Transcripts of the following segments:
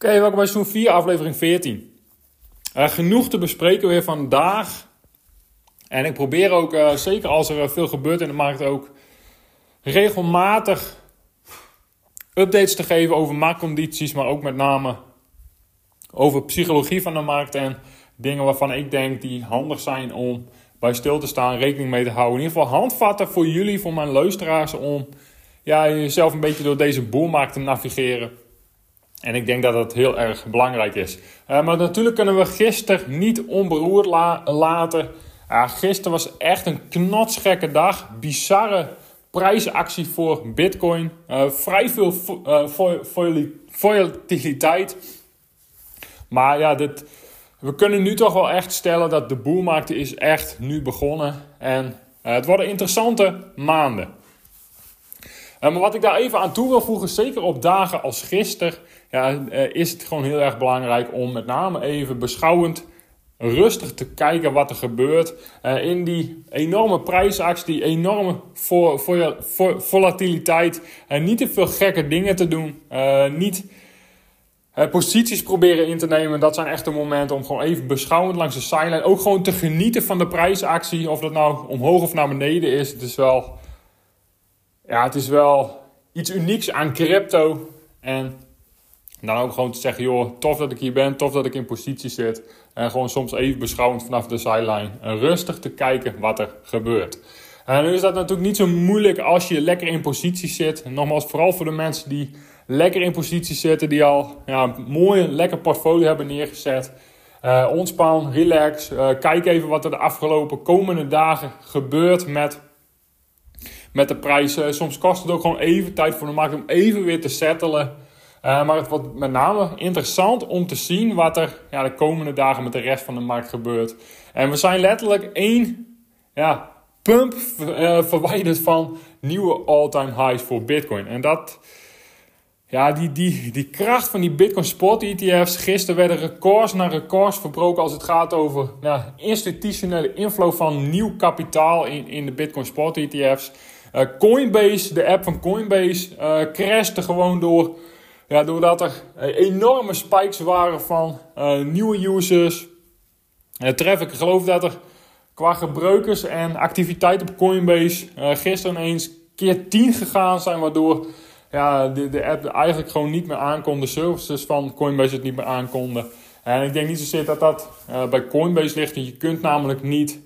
Oké, welkom bij seizoen 4, aflevering 14. Uh, genoeg te bespreken weer vandaag. En ik probeer ook, uh, zeker als er veel gebeurt in de markt, ook regelmatig updates te geven over marktcondities, maar ook met name over psychologie van de markt en dingen waarvan ik denk die handig zijn om bij stil te staan, rekening mee te houden. In ieder geval handvatten voor jullie, voor mijn luisteraars, om ja, jezelf een beetje door deze boelmarkt te navigeren. En ik denk dat dat heel erg belangrijk is. Uh, maar natuurlijk kunnen we gisteren niet onberoerd la laten. Uh, gisteren was echt een knotsgekke dag. Bizarre prijsactie voor Bitcoin. Uh, vrij veel volatiliteit. Maar ja, dit, we kunnen nu toch wel echt stellen dat de boelmarkt is echt nu begonnen. En het worden interessante maanden. maar wat ik daar even aan toe wil voegen, zeker op dagen als gisteren ja, eh, is het gewoon heel erg belangrijk om met name even beschouwend rustig te kijken wat er gebeurt. Uh, in die enorme prijsactie, die enorme vo vo vo volatiliteit. En uh, niet te veel gekke dingen te doen. Niet posities proberen in te nemen. Dat zijn echt de momenten om gewoon even beschouwend langs de sideline. Ook gewoon te genieten van de prijsactie. Of dat nou omhoog of naar beneden is. Het is wel, ja, het is wel iets unieks aan crypto. En dan ook gewoon te zeggen, joh, tof dat ik hier ben, tof dat ik in positie zit. En gewoon soms even beschouwend vanaf de sideline. Rustig te kijken wat er gebeurt. En nu is dat natuurlijk niet zo moeilijk als je lekker in positie zit. Nogmaals, vooral voor de mensen die lekker in positie zitten, die al ja, mooi lekker portfolio hebben neergezet. Uh, ontspan, relax. Uh, kijk even wat er de afgelopen komende dagen gebeurt met, met de prijzen. Soms kost het ook gewoon even tijd voor de markt om even weer te settelen. Uh, maar het wordt met name interessant om te zien wat er ja, de komende dagen met de rest van de markt gebeurt. En we zijn letterlijk één ja, pump uh, verwijderd van nieuwe all-time highs voor Bitcoin. En dat, ja, die, die, die kracht van die Bitcoin Spot ETF's. Gisteren werden records na records verbroken als het gaat over institutionele inflow van nieuw kapitaal in, in de Bitcoin Spot ETF's. Uh, Coinbase, de app van Coinbase, crashte gewoon door ja, doordat er eh, enorme spikes waren van uh, nieuwe users. Uh, traffic, ik geloof dat er qua gebruikers en activiteit op Coinbase uh, gisteren eens keer 10 gegaan zijn. Waardoor ja, de, de app eigenlijk gewoon niet meer aankon. De services van Coinbase het niet meer aankonden. En ik denk niet zozeer dat dat bij Coinbase ligt. Je kunt namelijk niet...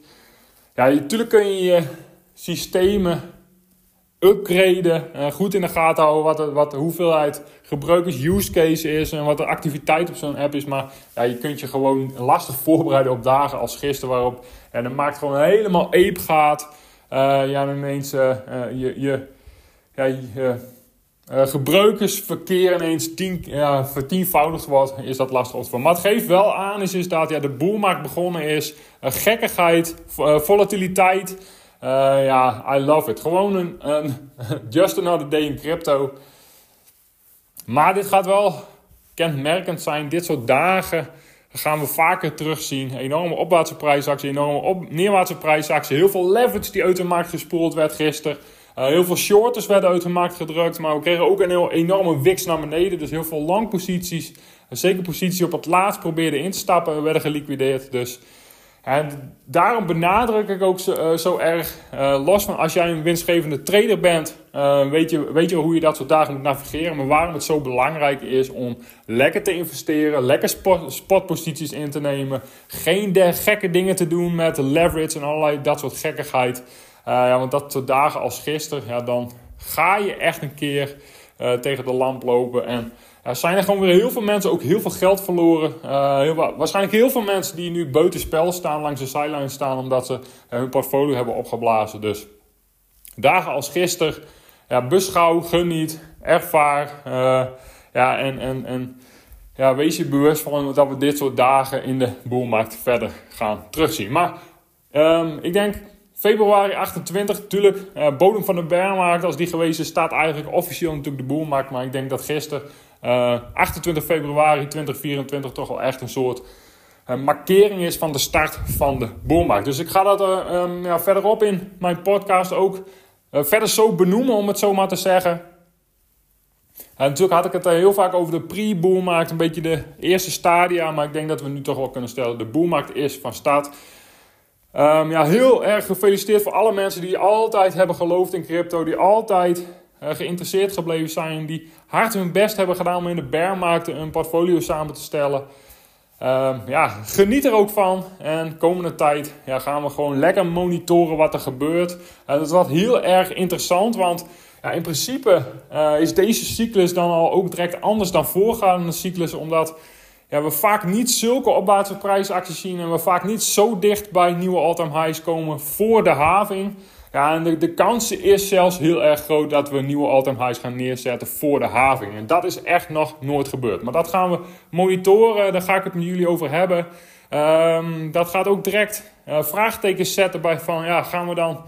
Ja, natuurlijk kun je je systemen upgraden. Uh, goed in de gaten houden wat, de, wat hoeveelheid gebruikers use case is en wat de activiteit op zo'n app is. Maar ja, je kunt je gewoon lastig voorbereiden op dagen als gisteren waarop en dan maakt gewoon helemaal ape gaat. Uh, ja, ineens uh, je, je, ja, je gebruikersverkeer ineens tien, ja, vertienvoudigd wordt, is dat lastig te Maar het geeft wel aan is, is dat ja, de boelmarkt begonnen is. gekkigheid, volatiliteit. Uh, ja, I love it. Gewoon een, een just another day in crypto. Maar dit gaat wel kenmerkend zijn. Dit soort dagen gaan we vaker terugzien. Enorme opwaartse prijsactie, enorme op, neerwaartse prijsactie. Heel veel leverage die uit de markt gespoeld werd gisteren. Uh, heel veel shorters werden uit de markt gedrukt. Maar we kregen ook een heel enorme wix naar beneden. Dus heel veel lang posities. Zeker posities op het laatst probeerden in te stappen. werden geliquideerd. Dus en daarom benadruk ik ook zo, zo erg, uh, los van als jij een winstgevende trader bent, uh, weet, je, weet je hoe je dat soort dagen moet navigeren. Maar waarom het zo belangrijk is om lekker te investeren, lekker spot, spotposities in te nemen. Geen gekke dingen te doen met leverage en allerlei dat soort gekkigheid. ja, want dat soort dagen als gisteren, ja, dan ga je echt een keer tegen de lamp lopen. En er zijn er gewoon weer heel veel mensen ook heel veel geld verloren. Uh, heel, waarschijnlijk heel veel mensen die nu buiten spel staan, langs de sideline staan, omdat ze uh, hun portfolio hebben opgeblazen. Dus dagen als gisteren, ja, beschouw, geniet, ervaar. ja, en, en, en ja, wees je bewust van dat we dit soort dagen in de boelmarkt verder gaan terugzien. Maar um, ik denk februari 28, natuurlijk, uh, bodem van de bearmarkt, als die geweest is, staat eigenlijk officieel natuurlijk de boelmarkt. Maar ik denk dat gisteren, uh, 28 februari 2024, toch wel echt een soort uh, markering is van de start van de boelmarkt. Dus ik ga dat um, ja, verderop in mijn podcast ook verder zo benoemen, om het zo maar te zeggen. En natuurlijk had ik het heel vaak over de pre-boelmarkt, een beetje de eerste stadia. Maar ik denk dat we nu toch wel kunnen stellen, de boelmarkt is van start. Um, ja, heel erg gefeliciteerd voor alle mensen die altijd hebben geloofd in crypto. Die altijd geïnteresseerd gebleven zijn. Die hard hun best hebben gedaan om in de bearmarkten een portfolio samen te stellen. Um, ja, geniet er ook van. En komende tijd ja, gaan we gewoon lekker monitoren wat er gebeurt. En dat wordt heel erg interessant, want ja, in principe uh, is deze cyclus dan al ook direct anders dan voorgaande cyclus, omdat ja, we vaak niet zulke opwaartse prijsacties zien en we vaak niet zo dicht bij nieuwe all-time highs komen voor de having. Ja, en de, de kans is zelfs heel erg groot dat we nieuwe all-time highs gaan neerzetten voor de having. En dat is echt nog nooit gebeurd. Maar dat gaan we monitoren, daar ga ik het met jullie over hebben. Um, dat gaat ook direct uh, vraagtekens zetten bij van, ja, gaan we dan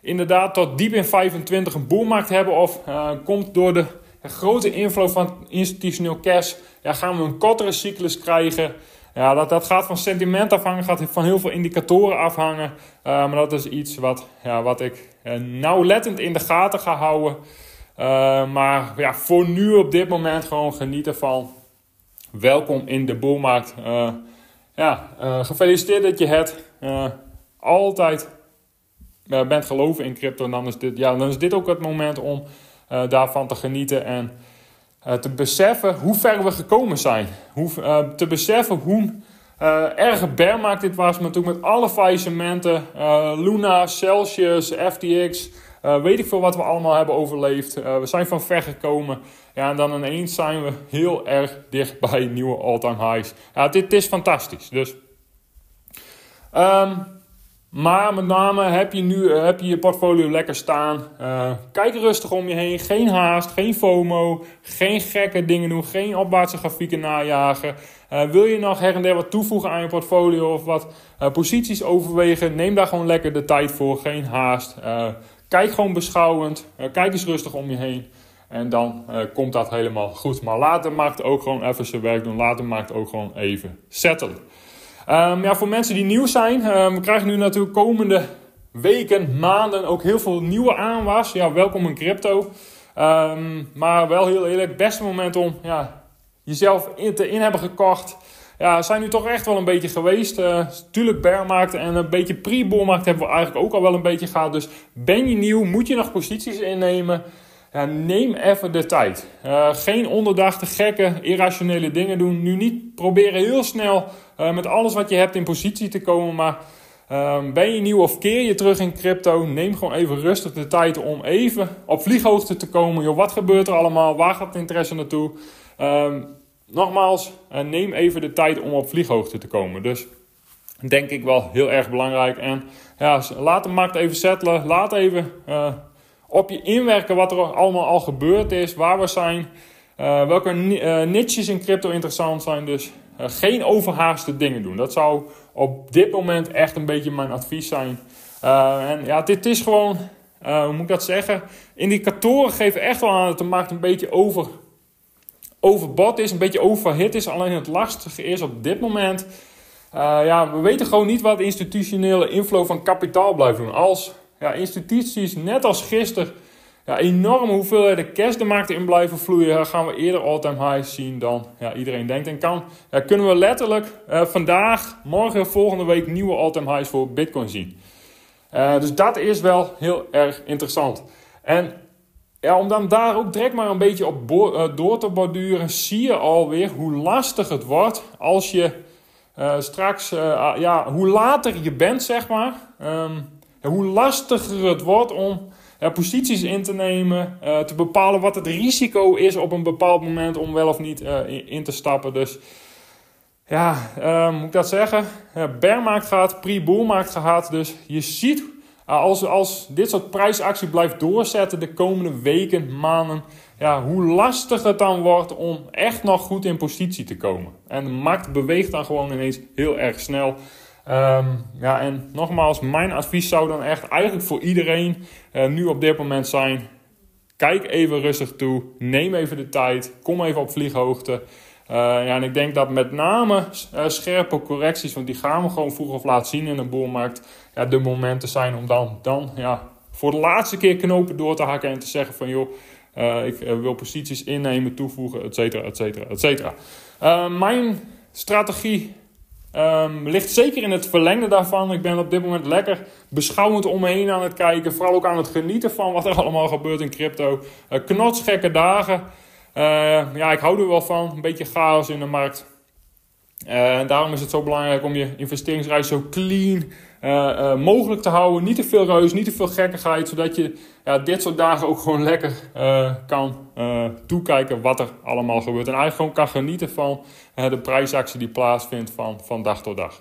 inderdaad tot diep in 25 een boelmarkt hebben? Of uh, komt door de grote inflow van institutioneel cash, ja, gaan we een kortere cyclus krijgen? Ja, dat, dat gaat van sentiment afhangen, gaat van heel veel indicatoren afhangen. Uh, maar dat is iets wat, ja, wat ik uh, nauwlettend in de gaten ga houden. Uh, maar ja, voor nu op dit moment gewoon genieten van. Welkom in de boelmarkt. ja, gefeliciteerd dat je het altijd bent geloven in crypto, dan is dit, ja, dan is dit ook het moment om daarvan te genieten en te beseffen hoe ver we gekomen zijn. Hoe, te beseffen hoe erg bearmarkt dit was, maar natuurlijk met alle faillissementen, Luna, Celsius, FTX, weet ik veel wat we allemaal hebben overleefd. we zijn van ver gekomen. Ja, en dan ineens zijn we heel erg dicht bij nieuwe all-time highs. Ja, dit is fantastisch. Dus... Um, maar met name heb je nu eh, heb je, je portfolio lekker staan. Uh, kijk rustig om je heen. Geen haast, geen FOMO. Geen gekke dingen doen. Geen opwaartse grafieken najagen. Uh, wil je nog her en der wat toevoegen aan je portfolio of wat posities overwegen? Neem daar gewoon lekker de tijd voor. Geen haast. kijk gewoon beschouwend. kijk eens rustig om je heen. En dan komt dat helemaal goed. Maar laat de markt ook gewoon even zijn werk doen. Laat de markt ook gewoon even settelen. Um, ja, voor mensen die nieuw zijn, um, we krijgen nu natuurlijk komende weken, maanden ook heel veel nieuwe aanwas. Ja, welkom in crypto. Um, maar wel heel eerlijk, beste moment om ja, jezelf in te in hebben gekocht. Ja, zijn nu toch echt wel een beetje geweest. Uh, tuurlijk bearmarkt en een beetje pre-bullmarkt hebben we eigenlijk ook al wel een beetje gehad. Dus ben je nieuw, moet je nog posities innemen. Ja, neem even de tijd. Uh, geen onderdachte, gekke, irrationele dingen doen. Nu niet proberen heel snel uh, met alles wat je hebt in positie te komen. Maar uh, ben je nieuw of keer je terug in crypto? Neem gewoon even rustig de tijd om even op vlieghoogte te komen. Joh, wat gebeurt er allemaal? Waar gaat het interesse naartoe? Ehm, nogmaals, uh, neem even de tijd om op vlieghoogte te komen. Dus denk ik wel heel erg belangrijk. En ja, laat de markt even settelen. Laat even op je inwerken wat er allemaal al gebeurd is, waar we zijn, uh, welke uh, niches in crypto interessant zijn. Dus uh, geen overhaaste dingen doen. Dat zou op dit moment echt een beetje mijn advies zijn. en ja, dit is gewoon, hoe moet ik dat zeggen? Indicatoren geven echt wel aan dat de markt een beetje over, overbod is, een beetje overhit is. Alleen het lastige is op dit moment. ja, we weten gewoon niet wat de institutionele inflow van kapitaal blijft doen. Als ja, instituties, net als gisteren, ja, enorme hoeveelheden cash de markt in blijven vloeien, gaan we eerder all-time highs zien dan ja, iedereen denkt. En kan, kunnen we letterlijk uh, vandaag, morgen, volgende week nieuwe all-time highs voor Bitcoin zien. Uh, dus dat is wel heel erg interessant. En ja, om dan daar ook direct maar een beetje op uh, door te borduren, zie je alweer hoe lastig het wordt als je straks, ja, hoe later je bent, zeg maar. Um, hoe lastiger het wordt om posities in te nemen, uh, te bepalen wat het risico is op een bepaald moment om wel of niet uh, in te stappen. Dus ja, moet ik dat zeggen? Uh, bearmarkt gaat, pre-bullmarkt gehad. Dus je ziet als, als dit soort prijsactie blijft doorzetten de komende weken, maanden, ja, hoe lastig het dan wordt om echt nog goed in positie te komen. En de markt beweegt dan gewoon ineens heel erg snel. Ehm, ja, en nogmaals, mijn advies zou dan echt eigenlijk voor iedereen uh, nu op dit moment zijn: kijk even rustig toe, neem even de tijd, kom even op vlieghoogte. Uh, ja, en ik denk dat met name uh, scherpe correcties, want die gaan we gewoon vroeg of laat zien in de boelmarkt, ja, de momenten zijn om dan, dan ja, voor de laatste keer knopen door te hakken en te zeggen van joh, ik wil posities innemen, toevoegen, et cetera, et cetera, et cetera. mijn strategie Um, ligt zeker in het verlengde daarvan. Ik ben op dit moment lekker beschouwend om me heen aan het kijken. Vooral ook aan het genieten van wat er allemaal gebeurt in crypto. Uh, knotsgekke dagen. Uh, ja, ik hou er wel van. Een beetje chaos in de markt. En daarom is het zo belangrijk om je investeringsreis zo clean uh, mogelijk te houden. Niet te veel reus, niet te veel gekkigheid. Zodat je ja, dit soort dagen ook gewoon lekker kan toekijken wat er allemaal gebeurt. En eigenlijk gewoon kan genieten van de prijsactie die plaatsvindt van, van dag tot dag.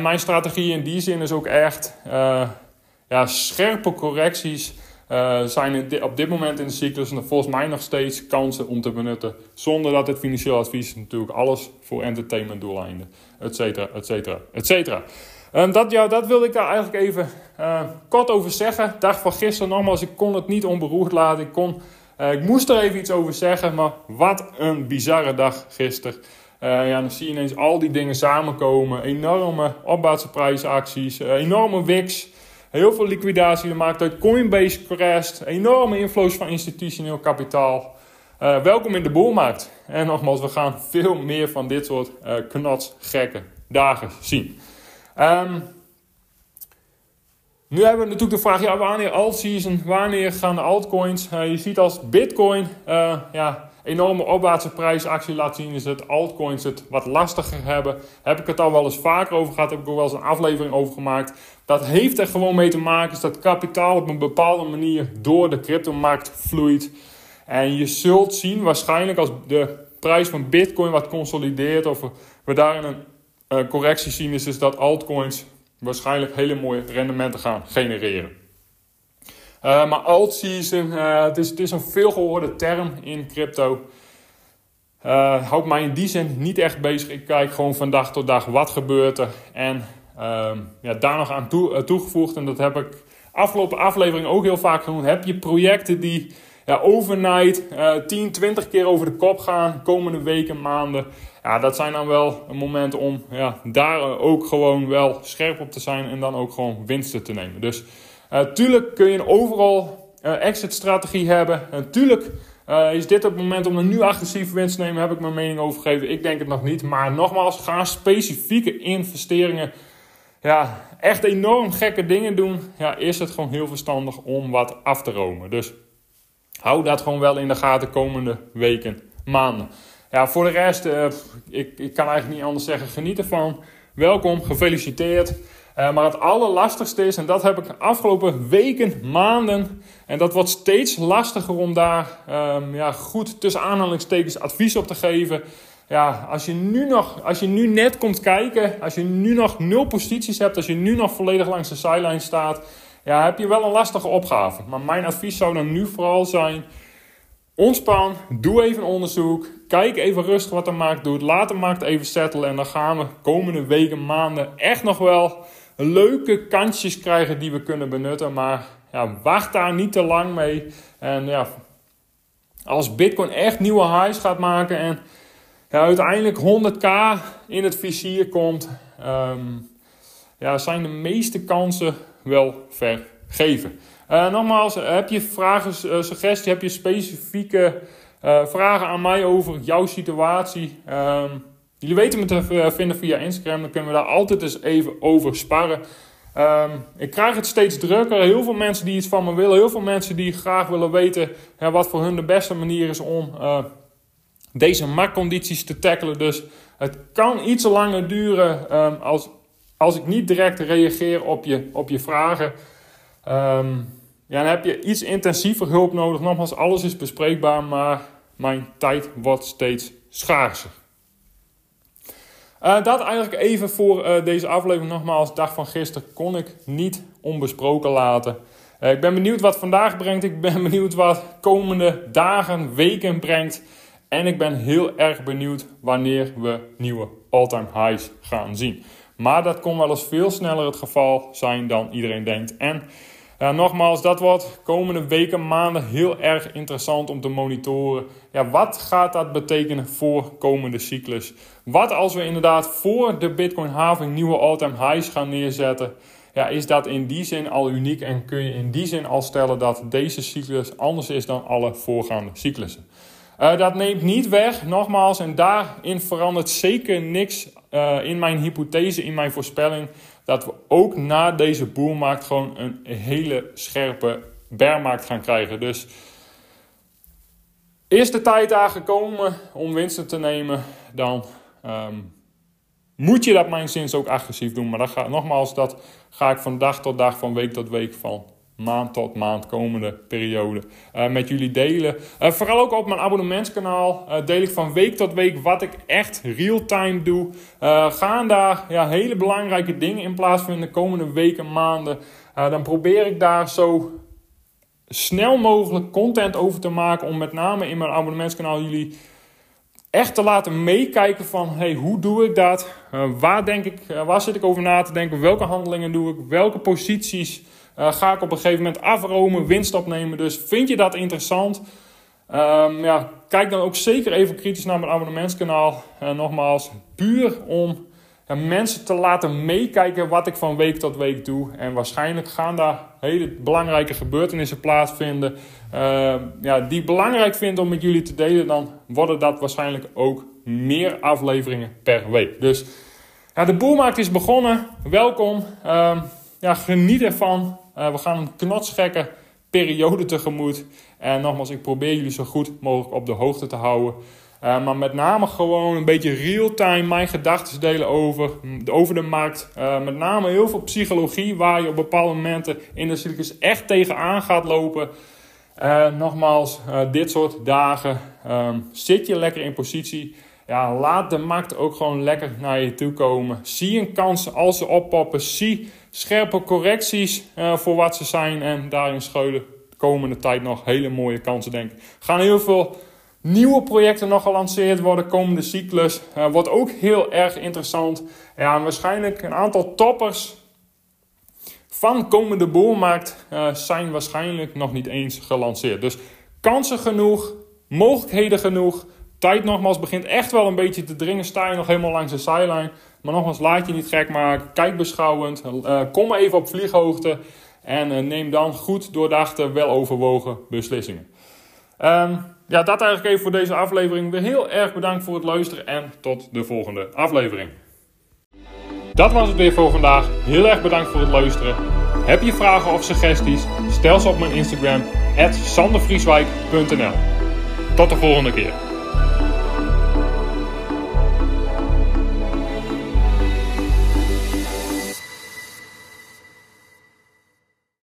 mijn strategie in die zin is ook echt ja, scherpe correcties zijn op dit moment in de cyclus volgens mij nog steeds kansen om te benutten. Zonder dat het financieel advies natuurlijk alles voor entertainment doeleinden. Et cetera, et cetera, et cetera. Um, dat, ja, dat wilde ik daar eigenlijk even uh, kort over zeggen. Dag van gisteren nogmaals, ik kon het niet onberoerd laten. Ik, kon, uh, ik moest er even iets over zeggen, maar wat een bizarre dag gisteren. Uh, ja, dan zie je ineens al die dingen samenkomen. Enorme opwaartse prijsacties, enorme wiks. Heel veel liquidatie gemaakt uit Coinbase crashed. Enorme inflows van institutioneel kapitaal. Welkom in de boelmarkt. En nogmaals, we gaan veel meer van dit soort knotsgekke dagen zien. Um, nu hebben we natuurlijk de vraag, ja, wanneer alt-season, wanneer gaan de altcoins? Uh, je ziet als Bitcoin ja, enorme opwaartse prijsactie laat zien, is dat altcoins het wat lastiger hebben. Heb ik het al wel eens vaker over gehad, heb ik ook wel eens een aflevering over gemaakt. Dat heeft er gewoon mee te maken is dat kapitaal op een bepaalde manier door de cryptomarkt vloeit. En je zult zien waarschijnlijk als de prijs van bitcoin wat consolideert of we daarin een uh, correctie zien, is dat altcoins waarschijnlijk hele mooie rendementen gaan genereren. Uh, maar alt-season, uh, het, is, het is een veelgehoorde term in crypto. Uh, houdt mij in die zin niet echt bezig. Ik kijk gewoon van dag tot dag wat gebeurt er. En Ehm, ja, daar nog aan toe, toegevoegd, en dat heb ik afgelopen aflevering ook heel vaak genoemd. Heb je projecten die ja, overnight uh, 10, 20 keer over de kop gaan, komende weken, maanden. Ja, dat zijn dan wel een moment om ja, daar eh, ook gewoon wel scherp op te zijn en dan ook gewoon winsten te nemen. Dus natuurlijk kun je een overal exit strategie hebben. Natuurlijk uh, is dit het moment om een nu agressieve winst te nemen? Heb ik mijn mening over gegeven? Ik denk het nog niet. Maar nogmaals, ga specifieke investeringen ja, echt enorm gekke dingen doen, ja, is het gewoon heel verstandig om wat af te romen. Dus hou dat gewoon wel in de gaten komende weken, maanden. Ja, voor de rest, uh, ik, ik kan eigenlijk niet anders zeggen, geniet ervan. Welkom, gefeliciteerd. Uh, maar het allerlastigste is, en dat heb ik de afgelopen weken, maanden, en dat wordt steeds lastiger om daar um, ja, goed tussen aanhalingstekens advies op te geven ja, als je, nu nog, als je nu net komt kijken, als je nu nog nul posities hebt, als je nu nog volledig langs de sideline staat, ja, heb je wel een lastige opgave. Maar mijn advies zou dan nu vooral zijn: ontspan, doe even onderzoek, kijk even rustig wat de markt doet, laat de markt even settelen en dan gaan we komende weken, maanden echt nog wel leuke kansjes krijgen die we kunnen benutten. Maar ja, wacht daar niet te lang mee. En ja, als Bitcoin echt nieuwe highs gaat maken en ja, uiteindelijk 100k in het vizier komt, um, ja, zijn de meeste kansen wel vergeven. Uh, nogmaals, heb je vragen, uh, suggesties, heb je specifieke uh, vragen aan mij over jouw situatie? Um, jullie weten me te vinden via Instagram, dan kunnen we daar altijd eens even over sparren. Um, ik krijg het steeds drukker. Heel veel mensen die iets van me willen. Heel veel mensen die graag willen weten wat voor hun de beste manier is om deze marktcondities te tackelen. Dus het kan iets langer duren um, als, als ik niet direct reageer op je, op je vragen. Um, ja, dan heb je iets intensiever hulp nodig. Nogmaals, alles is bespreekbaar, maar mijn tijd wordt steeds schaarser. Uh, dat eigenlijk even voor uh, deze aflevering. Nogmaals, dag van gisteren kon ik niet onbesproken laten. Uh, ik ben benieuwd wat vandaag brengt. Ik ben benieuwd wat komende dagen, weken brengt. En ik ben heel erg benieuwd wanneer we nieuwe all-time highs gaan zien. Maar dat kon wel eens veel sneller het geval zijn dan iedereen denkt. En ja, nogmaals, dat wordt komende weken, maanden heel erg interessant om te monitoren. Ja, wat gaat dat betekenen voor komende cyclus? Wat als we inderdaad voor de Bitcoin halving nieuwe all-time highs gaan neerzetten? Ja, is dat in die zin al uniek en kun je in die zin al stellen dat deze cyclus anders is dan alle voorgaande cyclussen? Uh, dat neemt niet weg, nogmaals, en daarin verandert zeker niks uh, in mijn hypothese, in mijn voorspelling, dat we ook na deze boelmarkt gewoon een hele scherpe bearmarkt gaan krijgen. Dus is de tijd daar gekomen om winsten te nemen, dan um, moet je dat mijn zins ook agressief doen. Maar dat ga, nogmaals, dat ga ik van dag tot dag, van week tot week, van maand tot maand, komende periode uh, met jullie delen. Uh, vooral ook op mijn abonnementskanaal uh, deel ik van week tot week wat ik echt real-time doe. gaan daar ja, hele belangrijke dingen in plaatsvinden de komende weken, maanden. dan probeer ik daar zo snel mogelijk content over te maken om met name in mijn abonnementskanaal jullie echt te laten meekijken van hey, hoe doe ik dat? waar, denk ik, waar zit ik over na te denken? Welke handelingen doe ik? Welke posities uh, ga ik op een gegeven moment afromen, winst opnemen. Dus vind je dat interessant? Um, ja, kijk dan ook zeker even kritisch naar mijn abonnementskanaal. Uh, nogmaals, puur om mensen te laten meekijken wat ik van week tot week doe. En waarschijnlijk gaan daar hele belangrijke gebeurtenissen plaatsvinden. Uh, ja, die ik belangrijk vind om met jullie te delen. Dan worden dat waarschijnlijk ook meer afleveringen per week. Dus ja, de boelmarkt is begonnen. Welkom. Uh, ja, geniet ervan. Uh, we gaan een knotsgekke periode tegemoet. En nogmaals, ik probeer jullie zo goed mogelijk op de hoogte te houden. Uh, maar met name gewoon een beetje real-time mijn gedachten delen over, over de markt. Uh, met name heel veel psychologie, waar je op bepaalde momenten in de cyclus echt tegenaan gaat lopen. nogmaals, dit soort dagen um, zit je lekker in positie. Ja, laat de markt ook gewoon lekker naar je toe komen. Zie een kans als ze oppoppen. Zie scherpe correcties uh, voor wat ze zijn. En daarin schuilen de komende tijd nog hele mooie kansen, denk ik. Gaan heel veel nieuwe projecten nog gelanceerd worden. Komende cyclus uh, wordt ook heel erg interessant. Ja, waarschijnlijk een aantal toppers van komende boelmarkt uh, zijn waarschijnlijk nog niet eens gelanceerd. Dus kansen genoeg, mogelijkheden genoeg. Tijd nogmaals begint echt wel een beetje te dringen. Sta je nog helemaal langs de sideline. Maar nogmaals, laat je niet gek maken. Kijk beschouwend. Uh, kom even op vlieghoogte. En uh, neem dan goed doordachte, weloverwogen beslissingen. Um, ja, dat eigenlijk even voor deze aflevering. Weer heel erg bedankt voor het luisteren. En tot de volgende aflevering. Dat was het weer voor vandaag. Heel erg bedankt voor het luisteren. Heb je vragen of suggesties? Stel ze op mijn Instagram, sandervrieswijk.nl Tot de volgende keer.